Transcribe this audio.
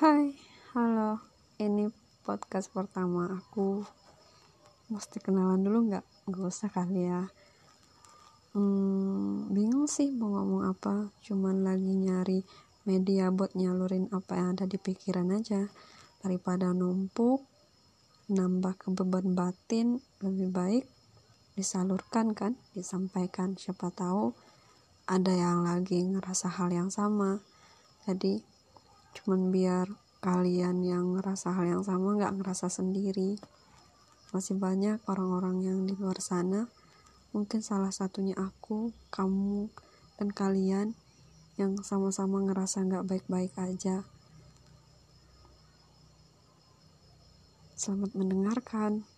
Hai, halo. Ini podcast pertama aku. Mesti kenalan dulu nggak? Gak usah kali ya. Hmm, bingung sih mau ngomong apa. Cuman lagi nyari media buat nyalurin apa yang ada di pikiran aja. Daripada numpuk, nambah kebeban batin, lebih baik disalurkan kan, disampaikan. Siapa tahu ada yang lagi ngerasa hal yang sama. Jadi cuman biar kalian yang ngerasa hal yang sama nggak ngerasa sendiri. Masih banyak orang-orang yang di luar sana. Mungkin salah satunya aku kamu dan kalian yang sama-sama ngerasa nggak baik-baik aja. Selamat mendengarkan